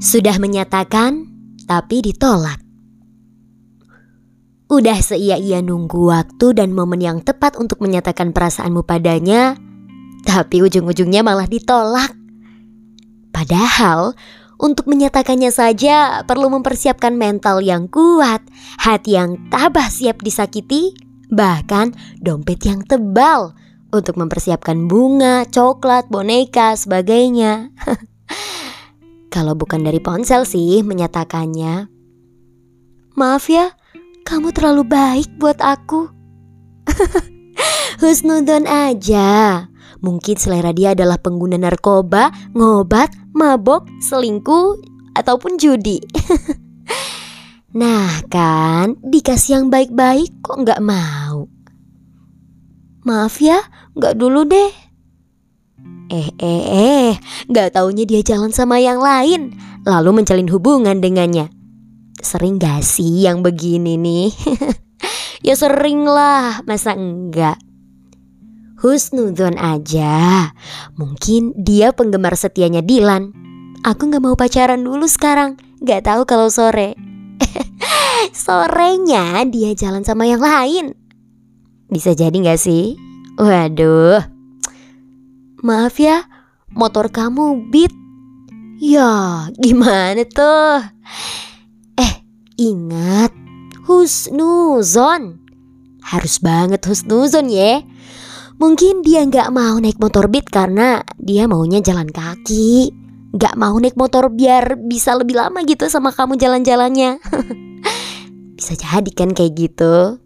Sudah menyatakan, tapi ditolak. Udah seia-ia nunggu waktu dan momen yang tepat untuk menyatakan perasaanmu padanya, tapi ujung-ujungnya malah ditolak. Padahal, untuk menyatakannya saja perlu mempersiapkan mental yang kuat, hati yang tabah siap disakiti, bahkan dompet yang tebal untuk mempersiapkan bunga, coklat, boneka, sebagainya. Kalau bukan dari ponsel sih menyatakannya. Maaf ya, kamu terlalu baik buat aku. Husnudon aja. Mungkin selera dia adalah pengguna narkoba, ngobat, mabok, selingkuh, ataupun judi. nah kan, dikasih yang baik-baik kok nggak mau. Maaf ya, nggak dulu deh. Eh, eh, eh, nggak taunya dia jalan sama yang lain, lalu menjalin hubungan dengannya. Sering gak sih yang begini nih? ya sering lah, masa enggak? Husnudon aja. Mungkin dia penggemar setianya Dilan. Aku gak mau pacaran dulu sekarang. Gak tahu kalau sore. Sorenya dia jalan sama yang lain. Bisa jadi gak sih? Waduh. Maaf ya, motor kamu beat. Ya, gimana tuh? Ingat, husnuzon. Harus banget husnuzon ya. Mungkin dia nggak mau naik motor beat karena dia maunya jalan kaki. Nggak mau naik motor biar bisa lebih lama gitu sama kamu jalan-jalannya. bisa jadi kan kayak gitu.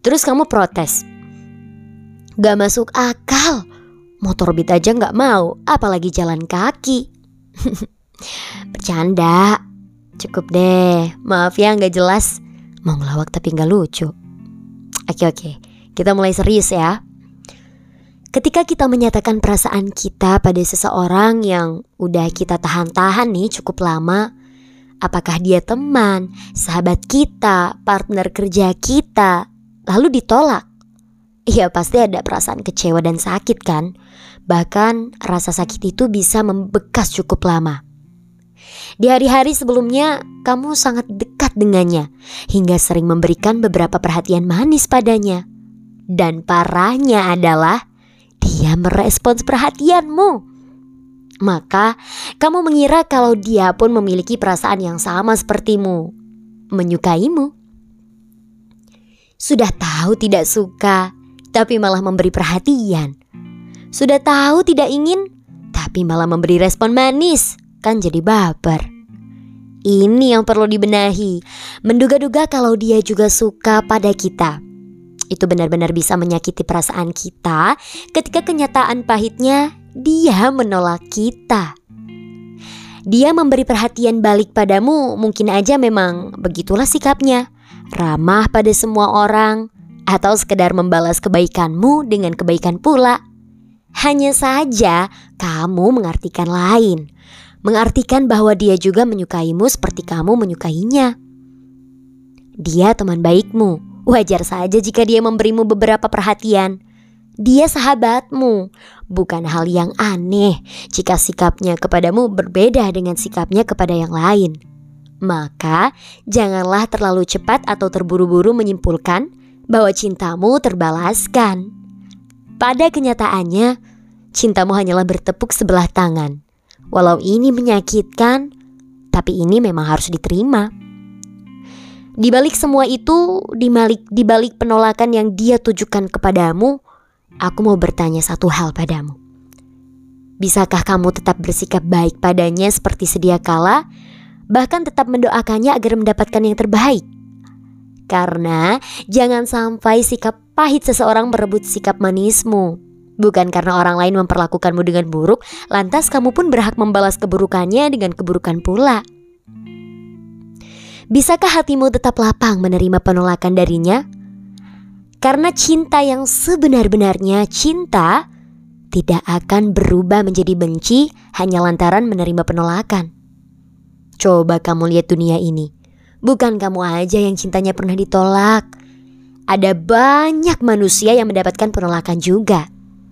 Terus kamu protes. Gak masuk akal. Motor beat aja nggak mau, apalagi jalan kaki. Bercanda. Cukup deh, maaf ya nggak jelas. Mau ngelawak tapi nggak lucu. Oke oke, kita mulai serius ya. Ketika kita menyatakan perasaan kita pada seseorang yang udah kita tahan-tahan nih cukup lama, apakah dia teman, sahabat kita, partner kerja kita, lalu ditolak? Iya pasti ada perasaan kecewa dan sakit kan? Bahkan rasa sakit itu bisa membekas cukup lama. Di hari-hari sebelumnya, kamu sangat dekat dengannya, hingga sering memberikan beberapa perhatian manis padanya. Dan parahnya adalah dia merespons perhatianmu. Maka, kamu mengira kalau dia pun memiliki perasaan yang sama sepertimu, menyukaimu. Sudah tahu tidak suka, tapi malah memberi perhatian. Sudah tahu tidak ingin, tapi malah memberi respon manis kan jadi baper. Ini yang perlu dibenahi. Menduga-duga kalau dia juga suka pada kita. Itu benar-benar bisa menyakiti perasaan kita ketika kenyataan pahitnya dia menolak kita. Dia memberi perhatian balik padamu, mungkin aja memang begitulah sikapnya. Ramah pada semua orang, atau sekedar membalas kebaikanmu dengan kebaikan pula. Hanya saja kamu mengartikan lain mengartikan bahwa dia juga menyukaimu seperti kamu menyukainya. Dia teman baikmu, wajar saja jika dia memberimu beberapa perhatian. Dia sahabatmu, bukan hal yang aneh jika sikapnya kepadamu berbeda dengan sikapnya kepada yang lain. Maka, janganlah terlalu cepat atau terburu-buru menyimpulkan bahwa cintamu terbalaskan. Pada kenyataannya, cintamu hanyalah bertepuk sebelah tangan Walau ini menyakitkan, tapi ini memang harus diterima. Di balik semua itu, di balik, di balik penolakan yang dia tujukan kepadamu, aku mau bertanya satu hal padamu. Bisakah kamu tetap bersikap baik padanya seperti sedia kala, bahkan tetap mendoakannya agar mendapatkan yang terbaik? Karena jangan sampai sikap pahit seseorang merebut sikap manismu. Bukan karena orang lain memperlakukanmu dengan buruk, lantas kamu pun berhak membalas keburukannya dengan keburukan pula. Bisakah hatimu tetap lapang menerima penolakan darinya? Karena cinta yang sebenar-benarnya cinta tidak akan berubah menjadi benci hanya lantaran menerima penolakan. Coba kamu lihat dunia ini. Bukan kamu aja yang cintanya pernah ditolak. Ada banyak manusia yang mendapatkan penolakan juga.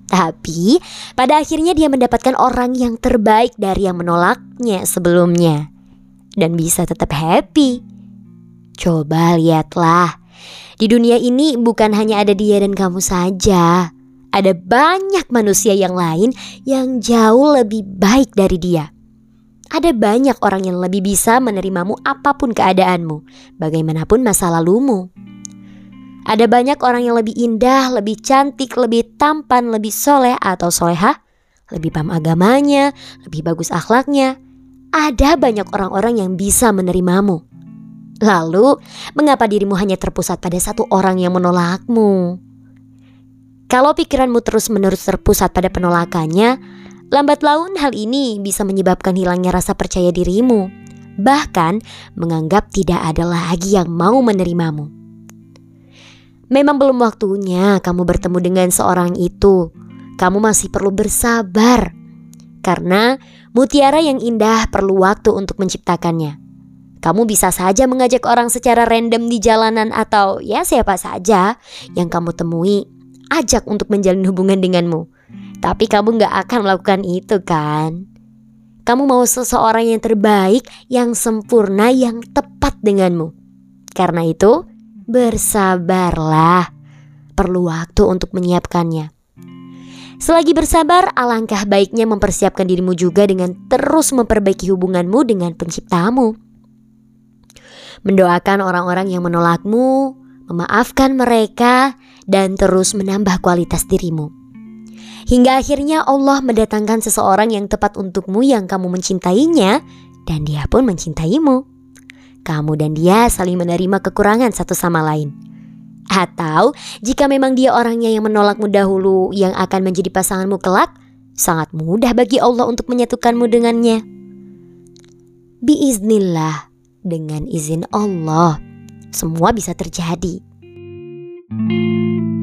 Tapi pada akhirnya dia mendapatkan orang yang terbaik dari yang menolaknya sebelumnya dan bisa tetap happy. Coba lihatlah, di dunia ini bukan hanya ada dia dan kamu saja. Ada banyak manusia yang lain yang jauh lebih baik dari dia. Ada banyak orang yang lebih bisa menerimamu apa pun keadaanmu, bagaimanapun masa lalumu. Ada banyak orang yang lebih indah, lebih cantik, lebih tampan, lebih soleh atau soleha, lebih paham agamanya, lebih bagus akhlaknya. Ada banyak orang-orang yang bisa menerimamu. Lalu, mengapa dirimu hanya terpusat pada satu orang yang menolakmu? Kalau pikiranmu terus-menerus terpusat pada penolakannya, Lambat laun hal ini bisa menyebabkan hilangnya rasa percaya dirimu, bahkan menganggap tidak ada lagi yang mau menerimamu. Memang belum waktunya kamu bertemu dengan seorang itu. Kamu masih perlu bersabar. Karena mutiara yang indah perlu waktu untuk menciptakannya. Kamu bisa saja mengajak orang secara random di jalanan atau ya siapa saja yang kamu temui, ajak untuk menjalin hubungan denganmu. Tapi kamu gak akan melakukan itu kan? Kamu mau seseorang yang terbaik, yang sempurna, yang tepat denganmu. Karena itu, bersabarlah. Perlu waktu untuk menyiapkannya. Selagi bersabar, alangkah baiknya mempersiapkan dirimu juga dengan terus memperbaiki hubunganmu dengan penciptamu. Mendoakan orang-orang yang menolakmu, memaafkan mereka, dan terus menambah kualitas dirimu. Hingga akhirnya Allah mendatangkan seseorang yang tepat untukmu yang kamu mencintainya dan dia pun mencintaimu. Kamu dan dia saling menerima kekurangan satu sama lain. Atau jika memang dia orangnya yang menolakmu dahulu yang akan menjadi pasanganmu kelak, sangat mudah bagi Allah untuk menyatukanmu dengannya. Biiznillah, dengan izin Allah, semua bisa terjadi. thank you